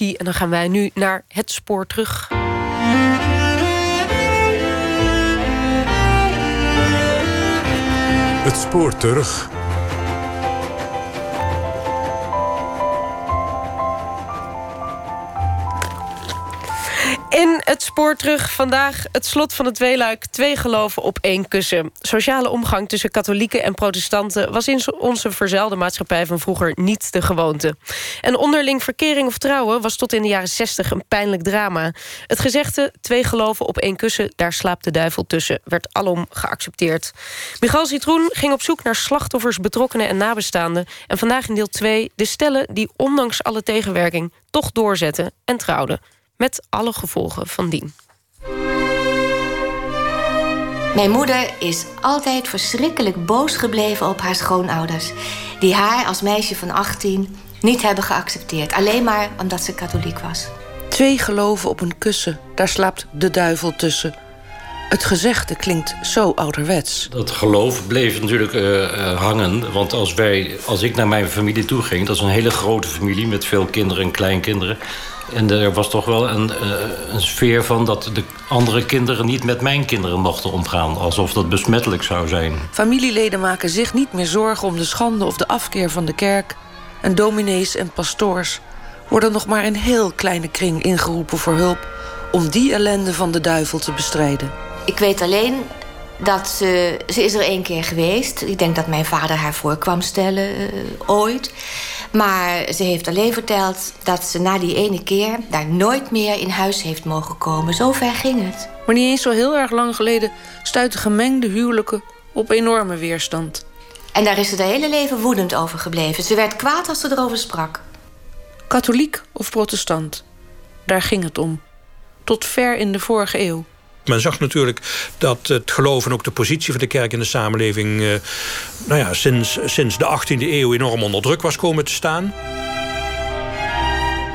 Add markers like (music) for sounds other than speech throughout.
En dan gaan wij nu naar het spoor terug. Het spoor terug. In het spoor terug vandaag het slot van het tweeluik... twee geloven op één kussen. Sociale omgang tussen katholieken en protestanten... was in onze verzuilde maatschappij van vroeger niet de gewoonte. En onderling verkering of trouwen was tot in de jaren zestig een pijnlijk drama. Het gezegde twee geloven op één kussen... daar slaapt de duivel tussen, werd alom geaccepteerd. Michal Citroen ging op zoek naar slachtoffers, betrokkenen en nabestaanden... en vandaag in deel 2 de stellen die ondanks alle tegenwerking... toch doorzetten en trouwden met alle gevolgen van dien. Mijn moeder is altijd verschrikkelijk boos gebleven op haar schoonouders, die haar als meisje van 18 niet hebben geaccepteerd, alleen maar omdat ze katholiek was. Twee geloven op een kussen, daar slaapt de duivel tussen. Het gezegde klinkt zo ouderwets. Dat geloof bleef natuurlijk uh, hangen. Want als, wij, als ik naar mijn familie toe ging... dat is een hele grote familie met veel kinderen en kleinkinderen... En er was toch wel een, eh, een, sfeer van dat de andere kinderen niet met mijn kinderen mochten omgaan. Alsof dat besmettelijk zou zijn. Familieleden maken zich niet meer zorgen om de schande of de afkeer van de kerk. En dominees en pastoors worden nog maar in heel kleine kring ingeroepen voor hulp om die ellende van de duivel te bestrijden. Ik weet alleen dat ze, ze is er één keer geweest. Ik denk dat mijn vader haar voor kwam stellen uh, ooit. Maar ze heeft alleen verteld dat ze na die ene keer... daar nooit meer in huis heeft mogen komen. Zo ver ging het. Maar niet eens zo heel erg lang geleden... stuitten gemengde huwelijken op enorme weerstand. En daar is ze de hele leven woedend over gebleven. Ze werd kwaad als ze erover sprak. Katholiek of protestant? Daar ging het om. Tot ver in de vorige eeuw. Men zag natuurlijk dat het geloof en ook de positie van de kerk in de samenleving... Eh, nou ja, sinds, sinds de 18e eeuw enorm onder druk was komen te staan.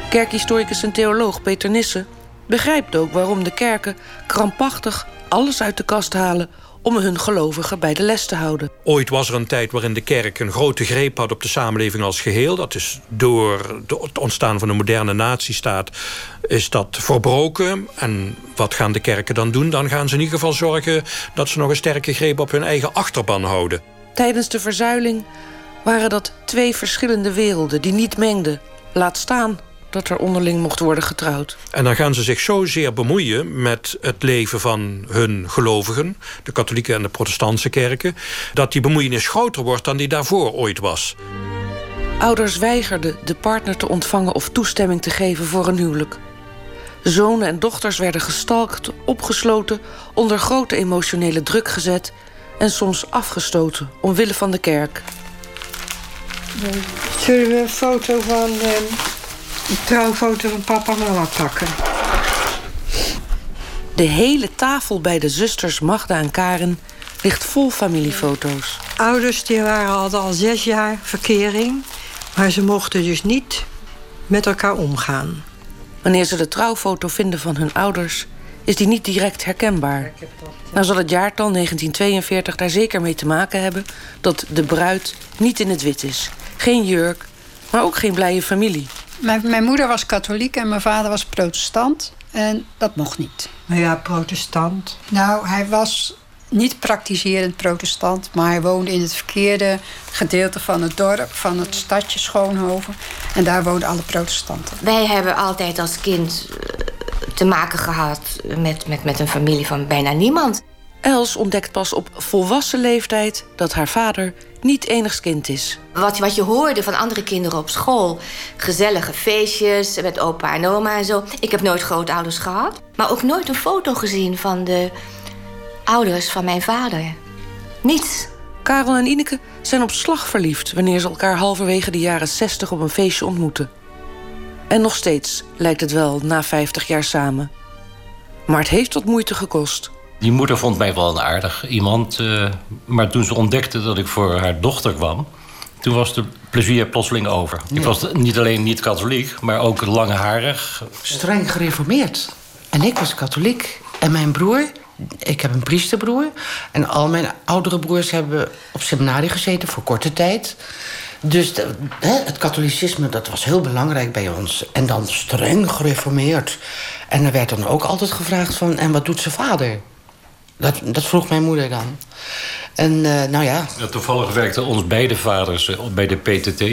Kerkhistoricus en theoloog Peter Nissen begrijpt ook waarom de kerken krampachtig alles uit de kast halen om hun gelovigen bij de les te houden. Ooit was er een tijd waarin de kerk een grote greep had op de samenleving als geheel. Dat is door het ontstaan van de moderne natiestaat is dat verbroken. En wat gaan de kerken dan doen? Dan gaan ze in ieder geval zorgen dat ze nog een sterke greep op hun eigen achterban houden. Tijdens de verzuiling waren dat twee verschillende werelden die niet mengden. Laat staan dat er onderling mocht worden getrouwd. En dan gaan ze zich zozeer bemoeien met het leven van hun gelovigen... de katholieke en de protestantse kerken... dat die bemoeienis groter wordt dan die daarvoor ooit was. Ouders weigerden de partner te ontvangen of toestemming te geven voor een huwelijk. Zonen en dochters werden gestalkt, opgesloten... onder grote emotionele druk gezet... en soms afgestoten omwille van de kerk. Zullen we een foto van... Uh een trouwfoto van papa en mama pakken. De hele tafel bij de zusters Magda en Karen ligt vol familiefoto's. Ouders die waren al, al zes jaar verkering, maar ze mochten dus niet met elkaar omgaan. Wanneer ze de trouwfoto vinden van hun ouders, is die niet direct herkenbaar. Nou zal het jaartal 1942 daar zeker mee te maken hebben dat de bruid niet in het wit is. Geen jurk, maar ook geen blije familie. Mijn, mijn moeder was katholiek en mijn vader was protestant. En dat mocht niet. Maar ja, protestant. Nou, hij was niet praktiserend protestant, maar hij woonde in het verkeerde gedeelte van het dorp, van het stadje Schoonhoven. En daar woonden alle protestanten. Wij hebben altijd als kind eh, te maken gehad met, met, met een familie van bijna niemand. Els ontdekt pas op volwassen leeftijd dat haar vader niet enigs kind is. Wat, wat je hoorde van andere kinderen op school. Gezellige feestjes met opa en oma en zo. Ik heb nooit grootouders gehad. Maar ook nooit een foto gezien van de ouders van mijn vader. Niets. Karel en Ineke zijn op slag verliefd... wanneer ze elkaar halverwege de jaren 60 op een feestje ontmoeten. En nog steeds lijkt het wel na 50 jaar samen. Maar het heeft wat moeite gekost... Die moeder vond mij wel een aardig iemand. Uh, maar toen ze ontdekte dat ik voor haar dochter kwam... toen was de plezier plotseling over. Ik was niet alleen niet katholiek, maar ook langharig. Streng gereformeerd. En ik was katholiek. En mijn broer, ik heb een priesterbroer... en al mijn oudere broers hebben op seminarie gezeten voor korte tijd. Dus de, hè, het katholicisme, dat was heel belangrijk bij ons. En dan streng gereformeerd. En er werd dan ook altijd gevraagd van... en wat doet zijn vader? Dat, dat vroeg mijn moeder dan. En uh, nou ja... Toevallig werkten ons beide vaders bij de PTT.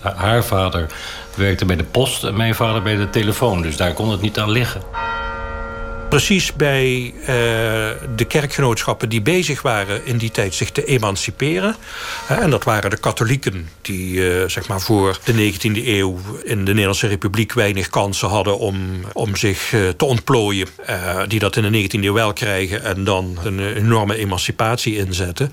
Haar vader werkte bij de post en mijn vader bij de telefoon. Dus daar kon het niet aan liggen precies bij uh, de kerkgenootschappen die bezig waren in die tijd zich te emanciperen. En dat waren de katholieken die uh, zeg maar voor de 19e eeuw in de Nederlandse Republiek weinig kansen hadden om, om zich te ontplooien. die dat in de 19e eeuw wel krijgen en dan een enorme emancipatie inzetten.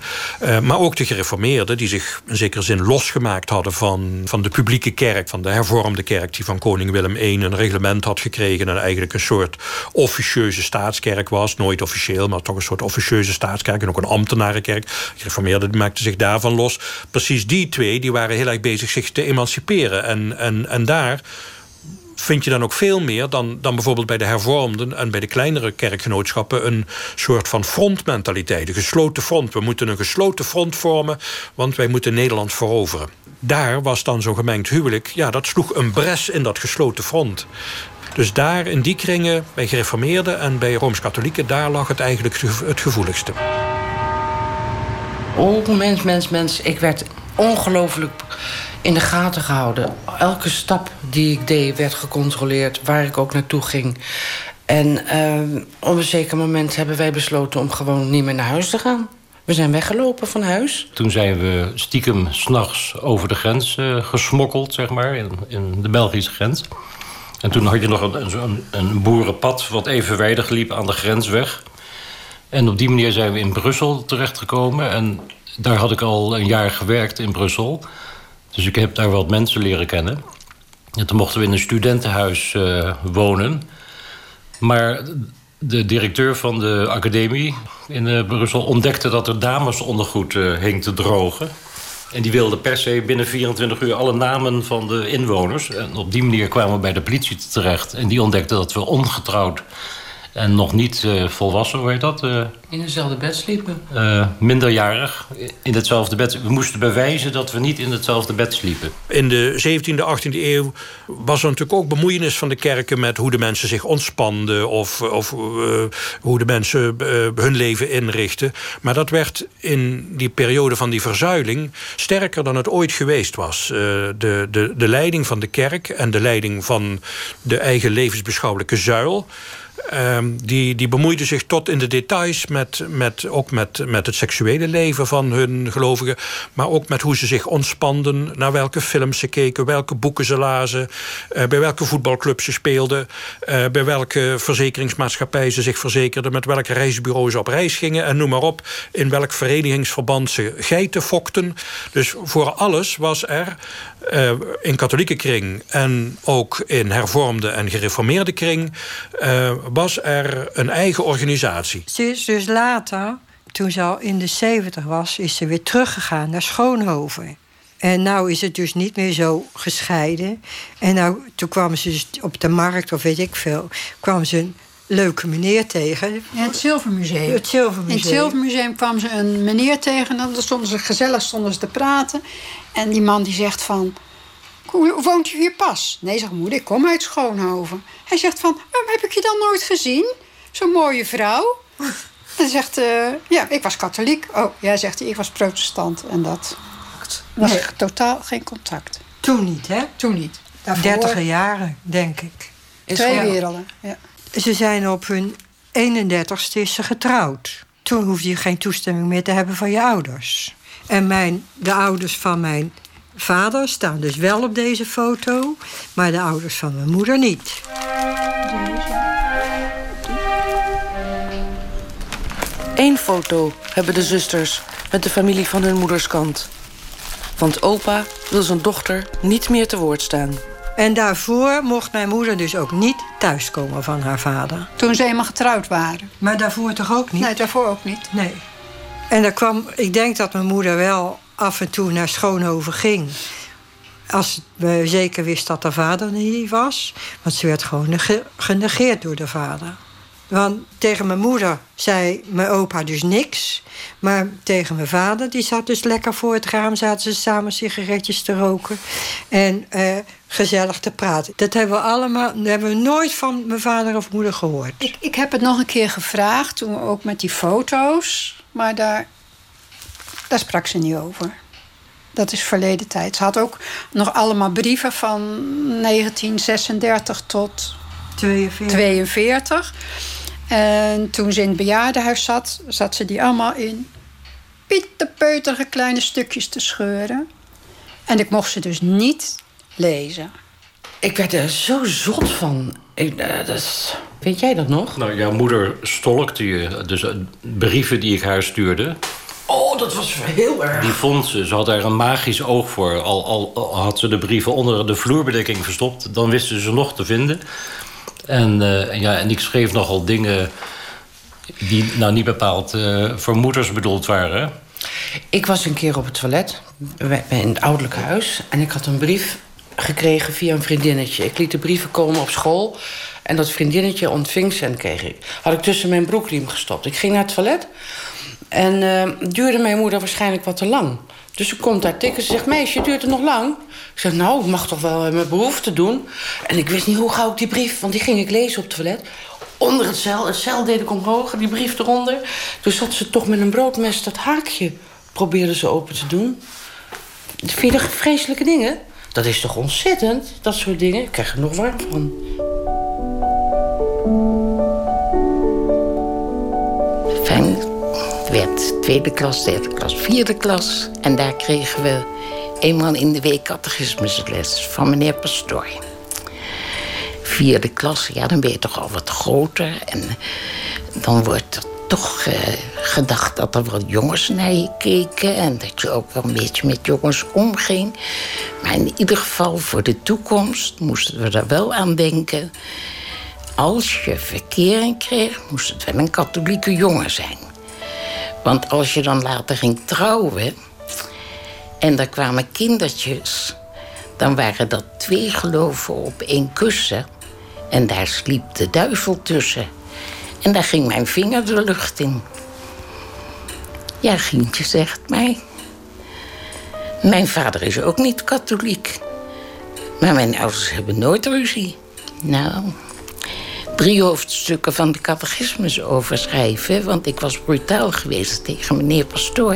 maar ook de gereformeerden die zich in zekere zin losgemaakt hadden van, van de publieke kerk, van de hervormde kerk die van koning Willem I een reglement had gekregen en eigenlijk een soort officieus staatskerk was. Nooit officieel, maar toch een soort officieuze staatskerk. En ook een ambtenarenkerk. De gereformeerden maakten zich daarvan los. Precies die twee die waren heel erg bezig zich te emanciperen. En, en, en daar vind je dan ook veel meer dan, dan bijvoorbeeld bij de hervormden en bij de kleinere kerkgenootschappen een soort van frontmentaliteit. Een gesloten front. We moeten een gesloten front vormen, want wij moeten Nederland veroveren. Daar was dan zo'n gemengd huwelijk, ja, dat sloeg een bres in dat gesloten front. Dus daar in die kringen, bij gereformeerden en bij Rooms-Katholieken... daar lag het eigenlijk het gevoeligste. Oh, mens, mens, mens. Ik werd ongelooflijk in de gaten gehouden. Elke stap die ik deed werd gecontroleerd, waar ik ook naartoe ging. En uh, op een zeker moment hebben wij besloten om gewoon niet meer naar huis te gaan. We zijn weggelopen van huis. Toen zijn we stiekem s'nachts over de grens uh, gesmokkeld, zeg maar, in, in de Belgische grens. En toen had je nog een, een, boerenpad wat evenwijdig liep aan de grensweg. En op die manier zijn we in Brussel terechtgekomen. En daar had ik al een jaar gewerkt in Brussel. Dus ik heb daar wat mensen leren kennen. En toen mochten we in een studentenhuis uh, wonen. Maar de directeur van de academie in uh, Brussel ontdekte dat er damesondergoed uh, hing te drogen. En die wilde per se binnen 24 uur alle namen van de inwoners. En op die manier kwamen we bij de politie terecht. En die ontdekte dat we ongetrouwd en nog niet uh, volwassen, hoe heet dat? Uh, in hetzelfde bed sliepen? Uh, minderjarig in hetzelfde bed. We moesten bewijzen dat we niet in hetzelfde bed sliepen. In de 17e, 18e eeuw was er natuurlijk ook bemoeienis van de kerken... met hoe de mensen zich ontspanden of, of hoe de mensen hun leven inrichten. Maar dat werd in die periode van die verzuiling... sterker dan het ooit geweest was. de, de, de leiding van de kerk en de leiding van de eigen levensbeschouwelijke zuil... Um, die, die bemoeiden zich tot in de details met, met, ook met, met het seksuele leven van hun gelovigen. Maar ook met hoe ze zich ontspanden, naar welke films ze keken, welke boeken ze lazen, uh, bij welke voetbalclub ze speelden, uh, bij welke verzekeringsmaatschappij ze zich verzekerden, met welke reisbureaus ze op reis gingen en noem maar op. In welk verenigingsverband ze geiten fokten. Dus voor alles was er uh, in katholieke kring en ook in hervormde en gereformeerde kring was er een eigen organisatie. Ze is dus later, toen ze al in de 70 was, is ze weer teruggegaan naar Schoonhoven. En nou is het dus niet meer zo gescheiden. En nou, toen kwamen ze dus op de markt, of weet ik veel, kwamen ze een leuke meneer tegen. Ja, het Zilvermuseum. Het Zilvermuseum. In het Zilvermuseum kwamen ze een meneer tegen. En dan stonden ze gezellig stonden ze te praten. En die man die zegt van... Woont u hier pas? Nee, zegt moeder, ik kom uit Schoonhoven. Hij zegt van, waarom heb ik je dan nooit gezien? Zo'n mooie vrouw. (laughs) En zegt, uh, ja, ik was katholiek. Oh, ja, zegt hij, ik was protestant. En dat was nee. totaal geen contact. Toen niet, hè? Toen niet. Dertiger jaren, denk ik. Twee werelden, ja. Ze zijn op hun 31ste is ze getrouwd. Toen hoefde je geen toestemming meer te hebben van je ouders. En mijn, de ouders van mijn vader staan dus wel op deze foto, maar de ouders van mijn moeder niet. Eén foto hebben de zusters met de familie van hun moederskant. Want opa wil zijn dochter niet meer te woord staan. En daarvoor mocht mijn moeder dus ook niet thuiskomen van haar vader. Toen ze eenmaal getrouwd waren. Maar daarvoor toch ook niet? Nee, daarvoor ook niet. Nee. En daar kwam, ik denk dat mijn moeder wel af en toe naar Schoonhoven ging. Als we zeker wist dat haar vader niet was. Want ze werd gewoon genegeerd door de vader. Want tegen mijn moeder zei mijn opa dus niks. Maar tegen mijn vader, die zat dus lekker voor het raam... zaten ze samen sigaretjes te roken en uh, gezellig te praten. Dat hebben we allemaal, dat hebben we nooit van mijn vader of moeder gehoord. Ik, ik heb het nog een keer gevraagd, toen ook met die foto's. Maar daar, daar sprak ze niet over. Dat is verleden tijd. Ze had ook nog allemaal brieven van 1936 tot 42. 42. En toen ze in het bejaardenhuis zat, zat ze die allemaal in pieterpeuterige kleine stukjes te scheuren. En ik mocht ze dus niet lezen. Ik werd er zo zot van. Ik, uh, dat Weet jij dat nog? Nou, jouw moeder stolkte je. Dus eh, brieven die ik haar stuurde. Dat was heel erg. Die vond ze. Ze had daar een magisch oog voor. Al, al, had ze de brieven onder de vloerbedekking verstopt... dan wisten ze nog te vinden. En, uh, ja, en ik schreef nogal dingen... die nou niet bepaald uh, voor moeders bedoeld waren. Ik was een keer op het toilet in het ouderlijk huis... en ik had een brief gekregen via een vriendinnetje. Ik liet de brieven komen op school... en dat vriendinnetje ontving ze en kreeg ik. Had ik tussen mijn broekriem gestopt. Ik ging naar het toilet... En uh, duurde mijn moeder waarschijnlijk wat te lang. Dus ze komt daar tikken. Ze zegt, meisje, duurt het nog lang? Ik zeg, nou, ik mag toch wel mijn behoefte doen. En ik wist niet hoe gauw ik die brief... want die ging ik lezen op het toilet. Onder het cel. Het cel deed ik omhoog, die brief eronder. Dus zat ze toch met een broodmes dat haakje... probeerde ze open te doen. Vind je dat vreselijke dingen? Dat is toch ontzettend, dat soort dingen? Ik krijg er nog warm van. Werd tweede klas, derde klas, vierde klas. En daar kregen we eenmaal in de week catechismusles van meneer Pastoor. Vierde klas, ja, dan ben je toch al wat groter. En dan wordt er toch uh, gedacht dat er wat jongens naar je keken... en dat je ook wel een beetje met jongens omging. Maar in ieder geval voor de toekomst moesten we er wel aan denken... als je verkering kreeg, moest het wel een katholieke jongen zijn. Want als je dan later ging trouwen en er kwamen kindertjes, dan waren dat twee geloven op één kussen en daar sliep de duivel tussen. En daar ging mijn vinger de lucht in. Ja, Gientje zegt mij. Mijn vader is ook niet katholiek. Maar mijn ouders hebben nooit ruzie. Nou, drie hoofdstukken van de catechismus overschrijven... want ik was brutaal geweest tegen meneer Pastoor.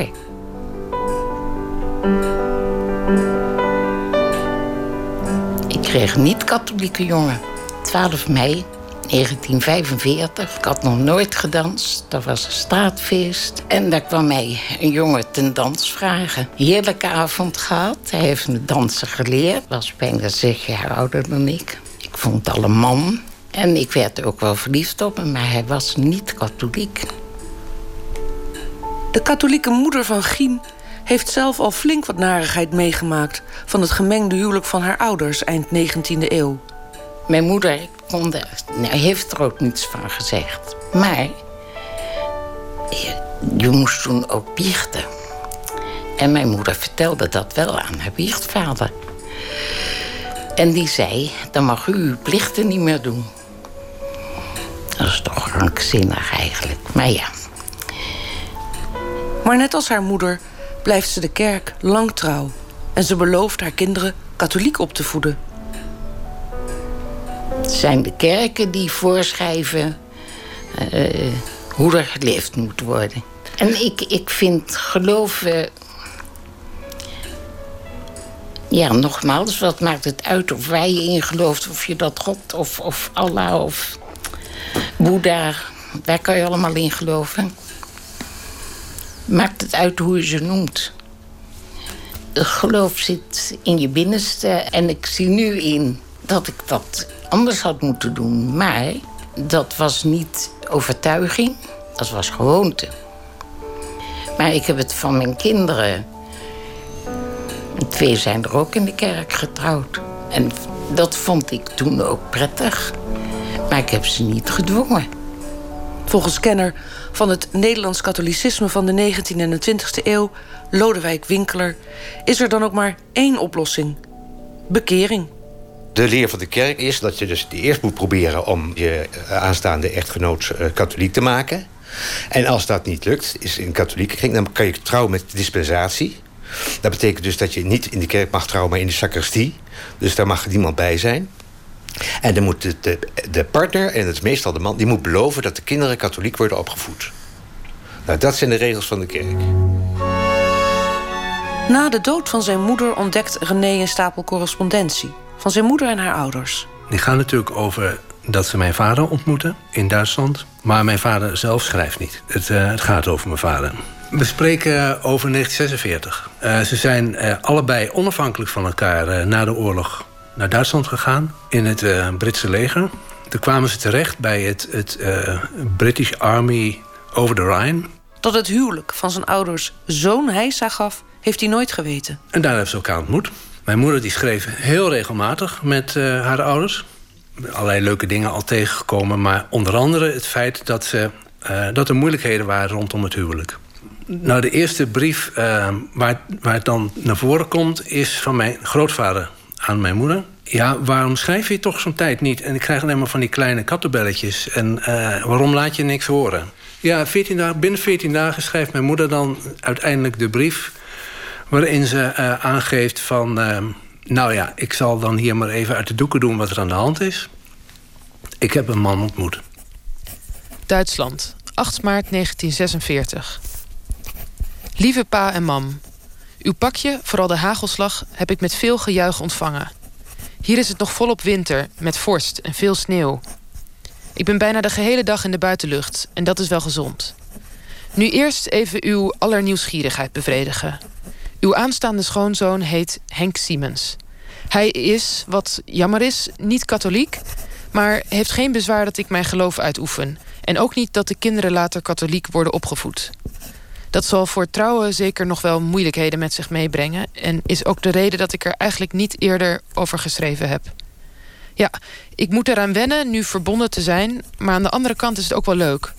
Ik kreeg een niet-katholieke jongen. 12 mei 1945. Ik had nog nooit gedanst. Dat was een straatfeest. En daar kwam mij een jongen ten dans vragen. Heerlijke avond gehad. Hij heeft me dansen geleerd. Was bijna zes jaar ouder dan ik. Ik vond het al een man. En ik werd ook wel verliefd op hem, maar hij was niet katholiek. De katholieke moeder van Gien heeft zelf al flink wat narigheid meegemaakt... van het gemengde huwelijk van haar ouders eind 19e eeuw. Mijn moeder kon nou, heeft er ook niets van gezegd. Maar je, je moest toen ook biechten. En mijn moeder vertelde dat wel aan haar biechtvader. En die zei, dan mag u uw plichten niet meer doen. Dat is toch krankzinnig eigenlijk, maar ja. Maar net als haar moeder blijft ze de kerk lang trouw. En ze belooft haar kinderen katholiek op te voeden. Het zijn de kerken die voorschrijven uh, hoe er geleefd moet worden. En ik, ik vind geloven. Ja, nogmaals, wat maakt het uit of wij in gelooft? Of je dat God of, of Allah of Boeddha, daar kan je allemaal in geloven. Maakt het uit hoe je ze noemt. geloof zit in je binnenste en ik zie nu in dat ik dat anders had moeten doen. Maar dat was niet overtuiging, dat was gewoonte. Maar ik heb het van mijn kinderen. Twee zijn er ook in de kerk getrouwd. En dat vond ik toen ook prettig. Maar ik heb ze niet gedwongen. Volgens kenner van het Nederlands katholicisme van de 19e en de 20e eeuw, Lodewijk Winkeler, is er dan ook maar één oplossing: bekering. De leer van de kerk is dat je dus eerst moet proberen om je aanstaande echtgenoot katholiek te maken. En als dat niet lukt, is in katholieke kring, dan kan je trouwen met dispensatie. Dat betekent dus dat je niet in de kerk mag trouwen, maar in de sacristie. Dus daar mag niemand bij zijn. En dan moet de, de, partner, en het is meestal de man, die moet beloven dat de kinderen katholiek worden opgevoed. Nou, dat zijn de regels van de kerk. Na de dood van zijn moeder ontdekt René een stapel correspondentie van zijn moeder en haar ouders. Die gaan natuurlijk over dat ze mijn vader ontmoeten in Duitsland. Maar mijn vader zelf schrijft niet. Het, uh, het gaat over mijn vader. We spreken over 1946. Uh, ze zijn uh, allebei onafhankelijk van elkaar na de oorlog naar Duitsland gegaan. In het Britse leger. Toen kwamen ze terecht bij het, het British Army over the Rhine. Dat het huwelijk van zijn ouders zo'n heisa gaf, heeft hij nooit geweten. En daar hebben ze elkaar ontmoet. Mijn moeder die schreef heel regelmatig met haar ouders allerlei leuke dingen al tegengekomen. Maar onder andere het feit dat, ze, dat er moeilijkheden waren rondom het huwelijk. Nou, de eerste brief uh, waar, waar het dan naar voren komt... is van mijn grootvader aan mijn moeder. Ja, waarom schrijf je toch zo'n tijd niet? En ik krijg alleen maar van die kleine kattenbelletjes. En uh, waarom laat je niks horen? Ja, 14 dagen, binnen 14 dagen schrijft mijn moeder dan uiteindelijk de brief... waarin ze aangeeft van nou ja, ik zal dan hier maar even uit de doeken doen wat er aan de hand is. Ik heb een man ontmoet. Duitsland, 8 maart 1946. Lieve pa en mam, uw pakje, vooral de hagelslag, heb ik met veel gejuich ontvangen. Hier is het nog volop winter, met vorst en veel sneeuw. Ik ben bijna de gehele dag in de buitenlucht en dat is wel gezond. Nu eerst even uw allernieuwsgierigheid bevredigen. Uw aanstaande schoonzoon heet Henk Siemens. Hij is, wat jammer is, niet katholiek, maar heeft geen bezwaar dat ik mijn geloof uitoefen. En ook niet dat de kinderen later katholiek worden opgevoed. Dat zal voor trouwen zeker nog wel moeilijkheden met zich meebrengen... en is ook de reden dat ik er eigenlijk niet eerder over geschreven heb. Ja, ik moet eraan wennen nu verbonden te zijn... maar aan de andere kant is het ook wel leuk.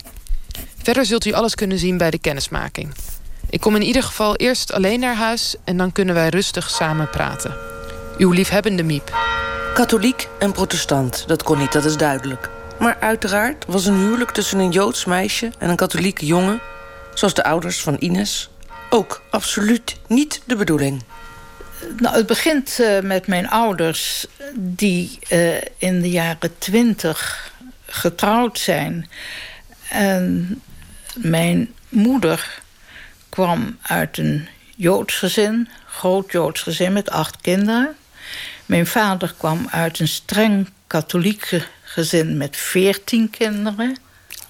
Verder zult u alles kunnen zien bij de kennismaking. Ik kom in ieder geval eerst alleen naar huis en dan kunnen wij rustig samen praten. Uw liefhebbende Miep. Katholiek en protestant, dat kon niet, dat is duidelijk. Maar uiteraard was een huwelijk tussen een Joods meisje en een katholieke jongen, zoals de ouders van Ines, ook absoluut niet de bedoeling. Nou, het begint uh, met mijn ouders, die uh, in de jaren twintig getrouwd zijn. En mijn moeder kwam uit een Joods gezin, groot Joods gezin met acht kinderen. Mijn vader kwam uit een streng katholiek gezin met veertien kinderen.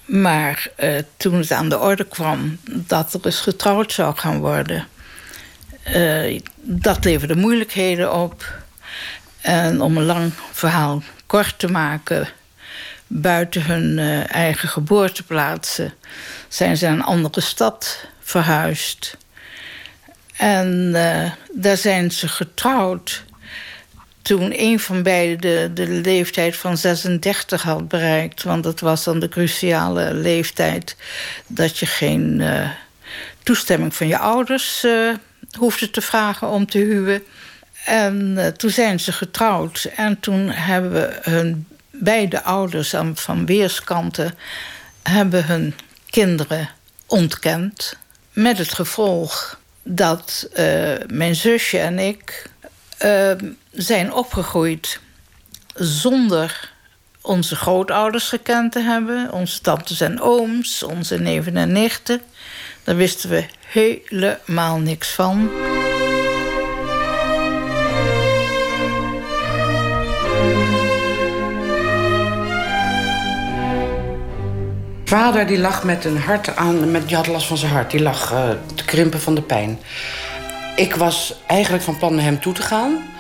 Maar uh, toen het aan de orde kwam dat er eens getrouwd zou gaan worden... Uh, dat leverde moeilijkheden op. En om een lang verhaal kort te maken... buiten hun uh, eigen geboorteplaatsen... zijn ze naar een andere stad verhuisd. En daar zijn ze getrouwd toen een van beiden de, de leeftijd van 36 had bereikt. Want dat was dan de cruciale leeftijd dat je geen uh, toestemming van je ouders uh, hoefde te vragen om te huwen. En uh, toen zijn ze getrouwd. En toen hebben we hun beide ouders van weerskanten hebben hun kinderen ontkend. Met het gevolg dat mijn zusje en ik zijn opgegroeid zonder onze grootouders gekend te hebben. Onze tantes en ooms, onze neven en nichten. Daar wisten we helemaal niks van. Vader die lag met een hart aan, met, die had last van zijn hart. Die lag uh, te krimpen van de pijn. Ik was eigenlijk van plan naar hem toe te gaan.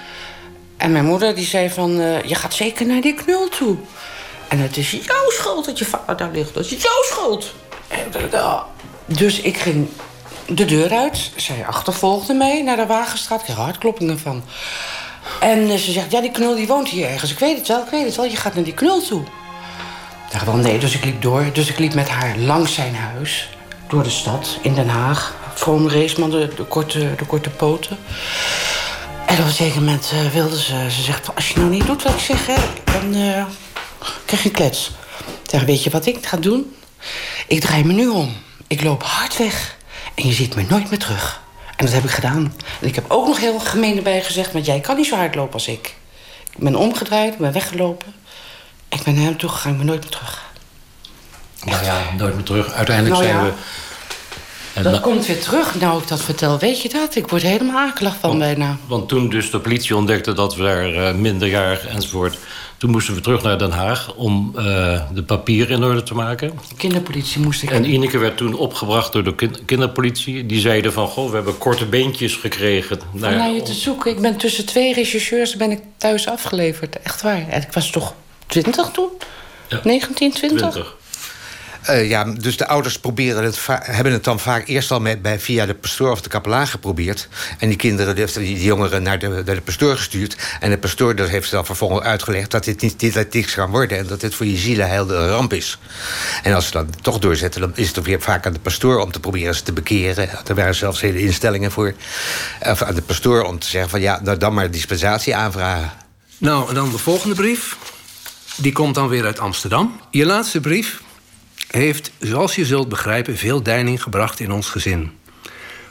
En mijn moeder die zei van, uh, je gaat zeker naar die knul toe. En het is jouw schuld dat je vader daar ligt. Dat is jouw schuld. Dus ik ging de deur uit. Zij achtervolgde mij naar de Wagenstraat. Ik kreeg hartkloppingen van. En eh, ze zegt, ja, die knul die woont hier ergens. Ik weet het wel, ik weet het wel. Je gaat naar die knul toe. Ik dacht wel, nee, dus ik liep door. Dus ik liep met haar langs zijn huis. Door de stad, in Den Haag. Vroom Reesman, de, de, korte, de korte poten. En op een zeker moment uh, wilde ze... Ze zegt, als je nou niet doet wat ik zeg, hè, dan uh, krijg je een klets. Zeg, weet je wat ik ga doen? Ik draai me nu om. Ik loop hard weg. En je ziet me nooit meer terug. En dat heb ik gedaan. En ik heb ook nog heel gemeen erbij gezegd... want jij kan niet zo hard lopen als ik. Ik ben omgedraaid, ik ben weggelopen. Ik ben naar hem toe gegaan, ik ben nooit meer terug. Nou ja, nooit meer terug. Uiteindelijk nou zijn ja. we... Dat komt weer terug, nou ik dat vertel. Weet je dat? Ik word helemaal akelig van bijna. Want toen dus de politie ontdekte dat we daar eh, minderjarig enzovoort... toen moesten we terug naar Den Haag om eh, de papieren in orde te maken. Kinderpolitie moest ik... En Ineke werd toen opgebracht door de kin- kinderpolitie. Die zeiden van, goh, we hebben korte beentjes gekregen. Om Nou, naar je te zoeken. Ik ben tussen twee rechercheurs ben ik thuis afgeleverd. Echt waar. En ik was toch 20 toen? 19, 20? Eh, ja, dus de ouders proberen het hebben het dan vaak eerst al met, bij, via de pastoor of de kapelaan geprobeerd. En die kinderen, die, jongeren, naar de, naar de pastoor gestuurd. En de pastoor dat heeft dan vervolgens uitgelegd dat dit niet dit kan worden. En dat dit voor je zielenheil een ramp is. En als ze dan toch doorzetten, dan is het weer vaak aan de pastoor om te proberen ze te bekeren. Er waren zelfs hele instellingen voor. Of aan de pastoor om te zeggen van ja, nou dan maar dispensatie aanvragen. Nou, en dan de volgende brief. Die komt dan weer uit Amsterdam. Je laatste brief heeft, zoals je zult begrijpen, veel deining gebracht in ons gezin.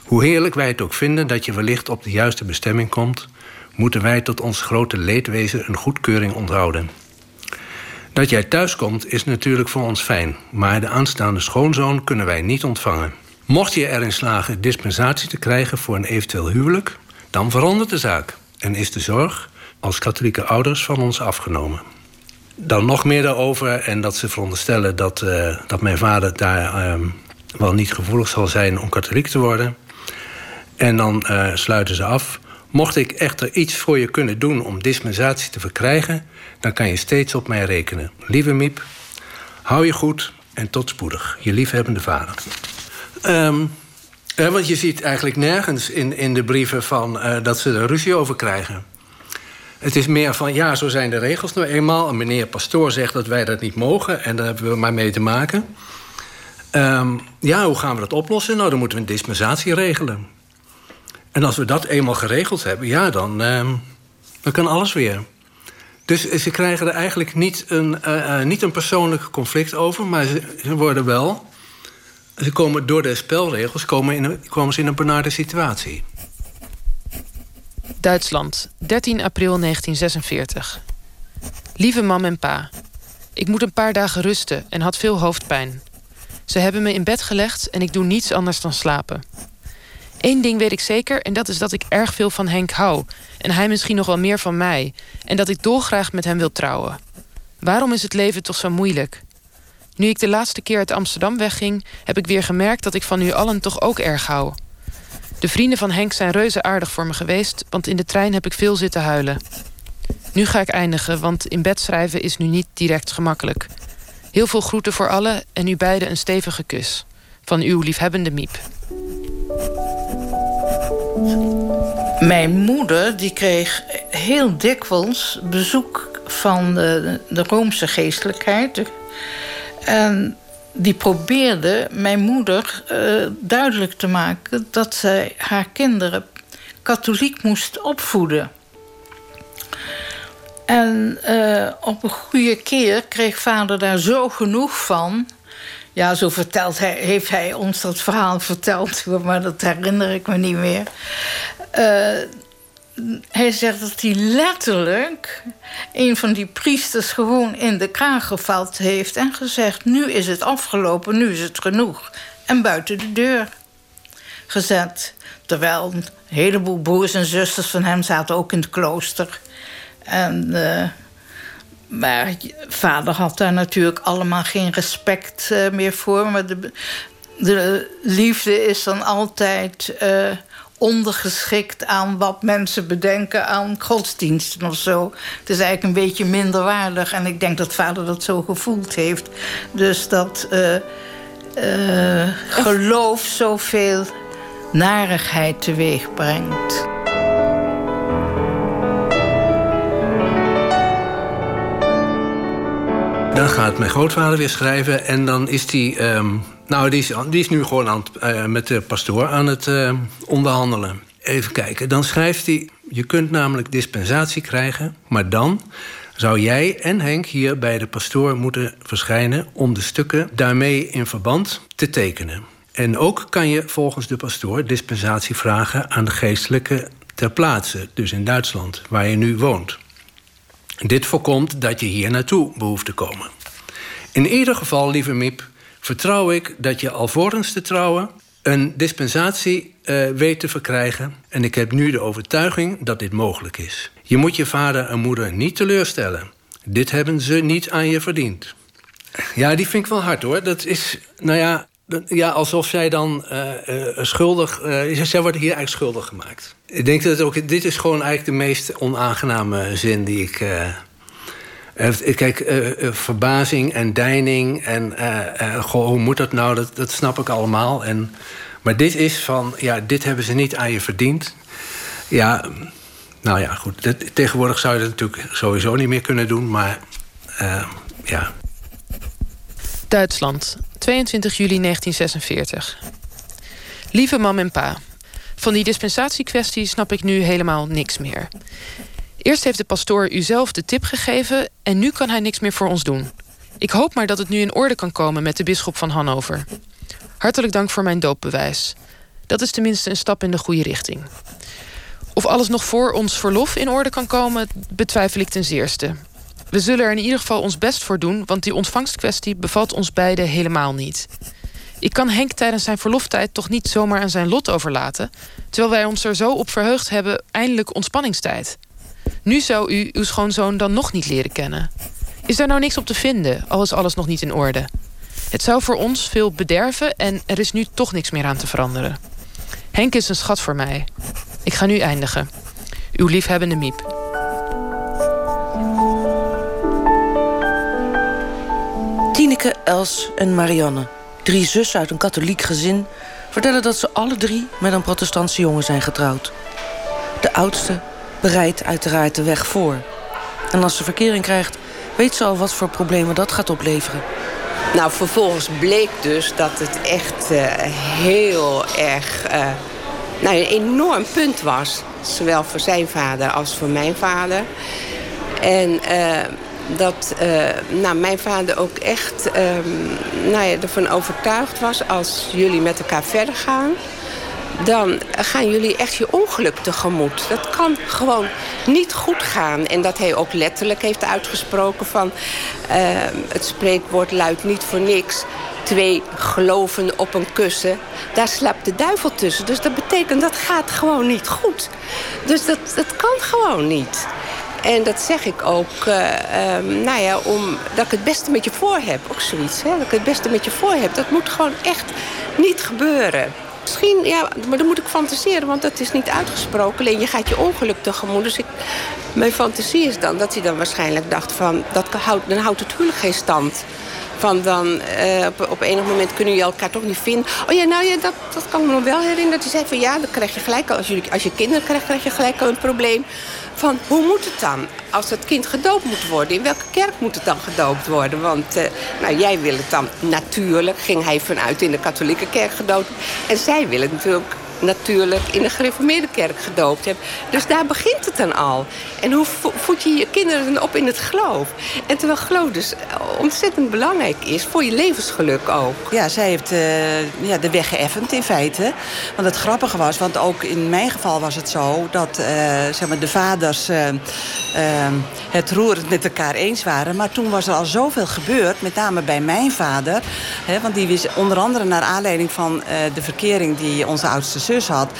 Hoe heerlijk wij het ook vinden dat je wellicht op de juiste bestemming komt, moeten wij tot ons grote leedwezen een goedkeuring onthouden. Dat jij thuiskomt is natuurlijk voor ons fijn, maar de aanstaande schoonzoon kunnen wij niet ontvangen. Mocht je erin slagen dispensatie te krijgen voor een eventueel huwelijk, dan verandert de zaak en is de zorg als katholieke ouders van ons afgenomen. Dan nog meer daarover en dat ze veronderstellen dat, eh, dat mijn vader daar ehm, wel niet gevoelig zal zijn om katholiek te worden. En dan eh, sluiten ze af. Mocht ik echter iets voor je kunnen doen om dispensatie te verkrijgen, dan kan je steeds op mij rekenen. Lieve Miep, hou je goed en tot spoedig. Je liefhebbende vader. Ehm, eh, want je ziet eigenlijk nergens in, in de brieven van, eh, dat ze er ruzie over krijgen. Het is meer van, ja, zo zijn de regels nou eenmaal. En meneer Pastoor zegt dat wij dat niet mogen. En daar hebben we maar mee te maken. Ehm, ja, hoe gaan we dat oplossen? Nou, dan moeten we een dispensatie regelen. En als we dat eenmaal geregeld hebben, ja, dan, ehm, dan kan alles weer. Dus ze krijgen er eigenlijk niet een, eh, eh, niet een persoonlijk conflict over... maar ze, ze worden wel... Ze komen door de spelregels komen, in een, komen ze in een benarde situatie. Duitsland, 13 april 1946. Lieve mam en pa, ik moet een paar dagen rusten en had veel hoofdpijn. Ze hebben me in bed gelegd en ik doe niets anders dan slapen. Eén ding weet ik zeker en dat is dat ik erg veel van Henk hou en hij misschien nog wel meer van mij en dat ik dolgraag met hem wil trouwen. Waarom is het leven toch zo moeilijk? Nu ik de laatste keer uit Amsterdam wegging, heb ik weer gemerkt dat ik van u allen toch ook erg hou. De vrienden van Henk zijn reuze aardig voor me geweest, want in de trein heb ik veel zitten huilen. Nu ga ik eindigen, want in bed schrijven is nu niet direct gemakkelijk. Heel veel groeten voor allen en u beiden een stevige kus. Van uw liefhebbende Miep. Mijn moeder die kreeg heel dikwijls bezoek van de, de Roomse geestelijkheid. En die probeerde mijn moeder eh, duidelijk te maken dat zij haar kinderen katholiek moest opvoeden. En eh, op een goede keer kreeg vader daar zo genoeg van. Ja, zo vertelt hij, heeft hij ons dat verhaal verteld, (laughs) maar dat herinner ik me niet meer. Eh, hij zegt dat hij letterlijk een van die priesters gewoon in de kraag gevat heeft en gezegd: Nu is het afgelopen, nu is het genoeg. En buiten de deur gezet. Terwijl een heleboel broers en zusters van hem zaten ook in het klooster. En, eh, maar vader had daar natuurlijk allemaal geen respect eh, meer voor. Maar de, de liefde is dan altijd eh, ondergeschikt aan wat mensen bedenken aan godsdiensten of zo. Het is eigenlijk een beetje minderwaardig. En ik denk dat vader dat zo gevoeld heeft. Dus dat eh, eh, geloof zoveel narigheid teweeg brengt. Dan gaat mijn grootvader weer schrijven en dan is die... ehm, nou, die is, is nu gewoon aan het, eh, met de pastoor aan het eh, onderhandelen. Even kijken, dan schrijft hij... Je kunt namelijk dispensatie krijgen, maar dan zou jij en Henk hier bij de pastoor moeten verschijnen om de stukken daarmee in verband te tekenen. En ook kan je volgens de pastoor dispensatie vragen aan de geestelijke ter plaatse, dus in Duitsland, waar je nu woont. Dit voorkomt dat je hier naartoe behoeft te komen. In ieder geval, lieve Miep, vertrouw ik dat je alvorens te trouwen een dispensatie uh, weet te verkrijgen. En ik heb nu de overtuiging dat dit mogelijk is. Je moet je vader en moeder niet teleurstellen. Dit hebben ze niet aan je verdiend. Ja, die vind ik wel hard hoor. Dat is, nou ja, ja alsof zij dan uh, uh, schuldig... Uh, zij wordt hier eigenlijk schuldig gemaakt. Ik denk dat ook... Dit is gewoon eigenlijk de meest onaangename zin die ik... Kijk, verbazing en deining en goh, hoe moet dat nou? Dat, dat snap ik allemaal. En, maar dit is van, ja, dit hebben ze niet aan je verdiend. Ja, nou ja, goed. tegenwoordig zou je dat natuurlijk sowieso niet meer kunnen doen, maar ja. Duitsland, 22 juli 1946. Lieve mam en pa, van die dispensatiekwestie snap ik nu helemaal niks meer. Eerst heeft de pastoor u zelf de tip gegeven en nu kan hij niks meer voor ons doen. Ik hoop maar dat het nu in orde kan komen met de bisschop van Hannover. Hartelijk dank voor mijn doopbewijs. Dat is tenminste een stap in de goede richting. Of alles nog voor ons verlof in orde kan komen, betwijfel ik ten zeerste. We zullen er in ieder geval ons best voor doen, want die ontvangstkwestie bevalt ons beiden helemaal niet. Ik kan Henk tijdens zijn verloftijd toch niet zomaar aan zijn lot overlaten, terwijl wij ons er zo op verheugd hebben, eindelijk ontspanningstijd. Nu zou u uw schoonzoon dan nog niet leren kennen. Is daar nou niks op te vinden, al is alles nog niet in orde? Het zou voor ons veel bederven en er is nu toch niks meer aan te veranderen. Henk is een schat voor mij. Ik ga nu eindigen. Uw liefhebbende Miep. Tineke, Els en Marianne, drie zussen uit een katholiek gezin... vertellen dat ze alle drie met een protestantse jongen zijn getrouwd. De oudste bereidt uiteraard de weg voor. En als ze verkering krijgt, weet ze al wat voor problemen dat gaat opleveren. Nou, vervolgens bleek dus dat het echt uh, heel erg... Uh, nou, een enorm punt was. Zowel voor zijn vader als voor mijn vader. En uh, dat nou, mijn vader ook echt nou ja, ervan overtuigd was... als jullie met elkaar verder gaan dan gaan jullie echt je ongeluk tegemoet. Dat kan gewoon niet goed gaan. En dat hij ook letterlijk heeft uitgesproken van... Uh, het spreekwoord luidt niet voor niks twee geloven op een kussen. Daar slaapt de duivel tussen. Dus dat betekent dat gaat gewoon niet goed. Dus dat, dat kan gewoon niet. En dat zeg ik ook, uh, nou ja, omdat ik het beste met je voor heb. Ook zoiets, hè? dat ik het beste met je voor heb. Dat moet gewoon echt niet gebeuren. Misschien, ja, maar dan moet ik fantaseren, want dat is niet uitgesproken. Alleen je gaat je ongeluk tegemoet. Dus ik, mijn fantasie is dan dat hij dan waarschijnlijk dacht van... Dat houdt, dan houdt het huwelijk geen stand. Van dan, uh, op, op enig moment kunnen jullie elkaar toch niet vinden. Oh ja, nou ja, dat, dat kan me wel herinneren. Dat hij zei van ja, dan krijg je gelijk al, als je, als je kinderen krijgt, krijg je gelijk een probleem. Van hoe moet het dan? Als het kind gedoopt moet worden, in welke kerk moet het dan gedoopt worden? Want uh, nou, jij wil het dan natuurlijk, ging hij vanuit in de katholieke kerk gedoopt. En zij willen natuurlijk natuurlijk in de gereformeerde kerk gedoopt heb. Dus daar begint het dan al. En hoe voed je je kinderen op in het geloof? En terwijl geloof dus ontzettend belangrijk is voor je levensgeluk ook. Ja, zij heeft uh, ja, de weg geëffend in feite. Want het grappige was, want ook in mijn geval was het zo... dat uh, zeg maar de vaders uh, het roerend met elkaar eens waren. Maar toen was er al zoveel gebeurd, met name bij mijn vader. Hè, want die wist onder andere naar aanleiding van de verkering... die onze oudste had,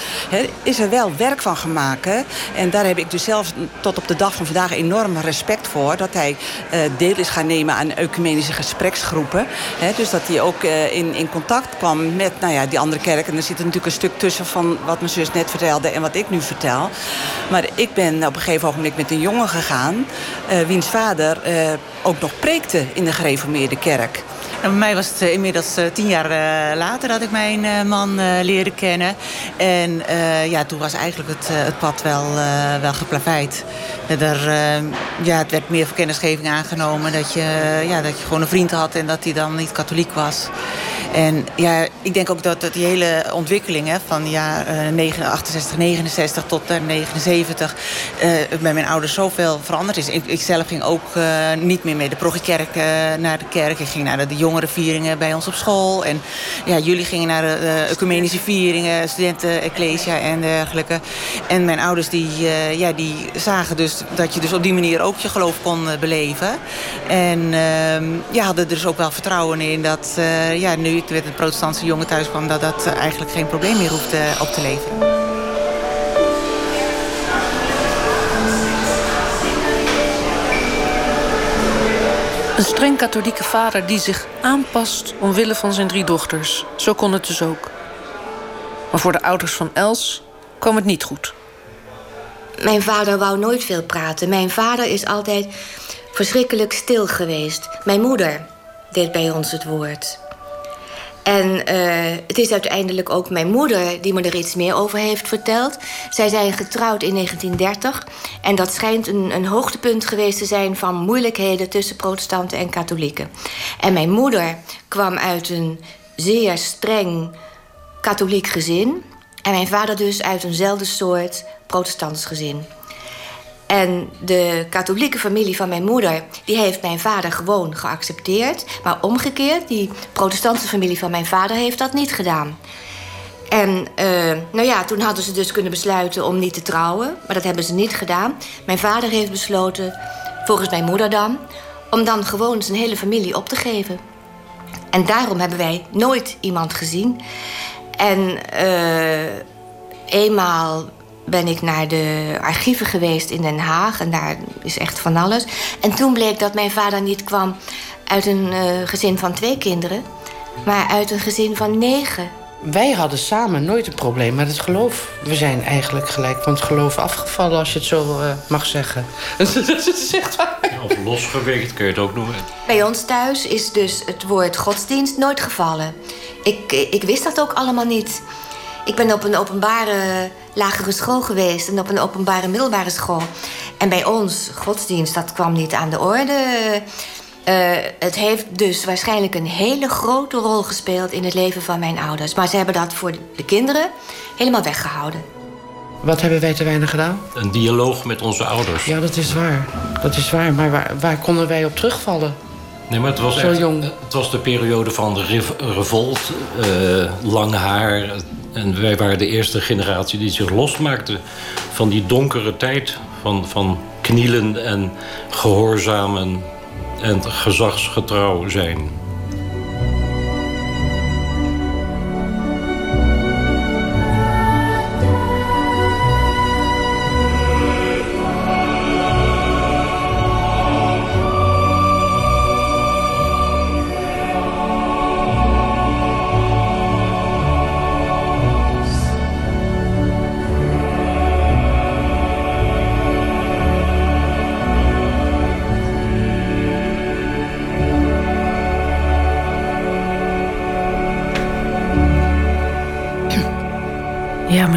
is er wel werk van gemaakt. En daar heb ik dus zelf tot op de dag van vandaag enorm respect voor. Dat hij uh, deel is gaan nemen aan ecumenische gespreksgroepen. dus dat hij ook uh, in, in contact kwam met nou ja, die andere kerk. En er zit natuurlijk een stuk tussen van wat mijn zus net vertelde en wat ik nu vertel. Maar ik ben op een gegeven ogenblik met een jongen gegaan... Uh, wiens vader ook nog preekte in de gereformeerde kerk. Bij mij was het uh, inmiddels uh, tien jaar uh, later dat ik mijn man leerde kennen. En ja, toen was eigenlijk het, het pad wel, wel geplaveid. Er, ja, het werd meer voor kennisgeving aangenomen dat je, ja, dat je gewoon een vriend had en dat hij dan niet katholiek was. En ja, ik denk ook dat, die hele ontwikkelingen van ja, uh, 68, 69 tot 79... Uh, bij mijn ouders zoveel veranderd is. Ik, zelf ging ook uh, niet meer mee de progiekerk naar de kerk. Ik ging naar de, de jongerenvieringen bij ons op school. En ja, jullie gingen naar de, ecumenische vieringen, studenten, ecclesia en dergelijke. En mijn ouders die, ja, die zagen dus dat je dus op die manier ook je geloof kon beleven. En uh, ja, hadden er dus ook wel vertrouwen in dat ja, nu ik met een protestantse jongen thuis kwam... dat dat eigenlijk geen probleem meer hoeft op te leveren. Een streng katholieke vader die zich aanpast omwille van zijn drie dochters. Zo kon het dus ook. Maar voor de ouders van Els kwam het niet goed. Mijn vader wou nooit veel praten. Mijn vader is altijd verschrikkelijk stil geweest. Mijn moeder deed bij ons het woord. En uh, het is uiteindelijk ook mijn moeder die me er iets meer over heeft verteld. Zij zijn getrouwd in 1930. En dat schijnt een, een hoogtepunt geweest te zijn van moeilijkheden tussen protestanten en katholieken. En mijn moeder kwam uit een zeer streng katholiek gezin. En mijn vader dus uit eenzelfde soort protestants gezin. En de katholieke familie van mijn moeder... die heeft mijn vader gewoon geaccepteerd. Maar omgekeerd, die protestantse familie van mijn vader... heeft dat niet gedaan. En uh, nou ja, toen hadden ze dus kunnen besluiten om niet te trouwen. Maar dat hebben ze niet gedaan. Mijn vader heeft besloten, volgens mijn moeder dan... om dan gewoon zijn hele familie op te geven. En daarom hebben wij nooit iemand gezien. En uh, eenmaal ben ik naar de archieven geweest in Den Haag. En daar is echt van alles. En toen bleek dat mijn vader niet kwam uit een uh, gezin van twee kinderen... maar uit een gezin van negen. Wij hadden samen nooit een probleem met het geloof. We zijn eigenlijk gelijk van het geloof afgevallen, als je het zo uh, mag zeggen. (laughs) dat is echt waar. Of losgeweegd kun je het ook noemen. Bij ons thuis is dus het woord godsdienst nooit gevallen. Ik, ik wist dat ook allemaal niet. Ik ben op een openbare lagere school geweest en op een openbare middelbare school. En bij ons, godsdienst, dat kwam niet aan de orde. Uh, het heeft dus waarschijnlijk een hele grote rol gespeeld in het leven van mijn ouders. Maar ze hebben dat voor de kinderen helemaal weggehouden. Wat hebben wij te weinig gedaan? Een dialoog met onze ouders. Ja, dat is waar. Dat is waar. Maar waar, waar konden wij op terugvallen? Nee, maar het was, Zo echt, jong. het was de periode van de revolt, uh, lang haar. En wij waren de eerste generatie die zich losmaakte van die donkere tijd. Van, van knielen en gehoorzamen en gezagsgetrouw zijn.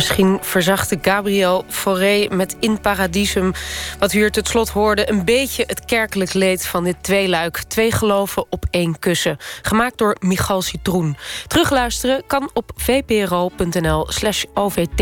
Misschien verzachtte Gabriel Fauré met In Paradisum... wat u hier tot slot hoorde, een beetje het kerkelijk leed van dit tweeluik. Twee geloven op één kussen. Gemaakt door Michal Citroen. Terugluisteren kan op vpro.nl slash OVT.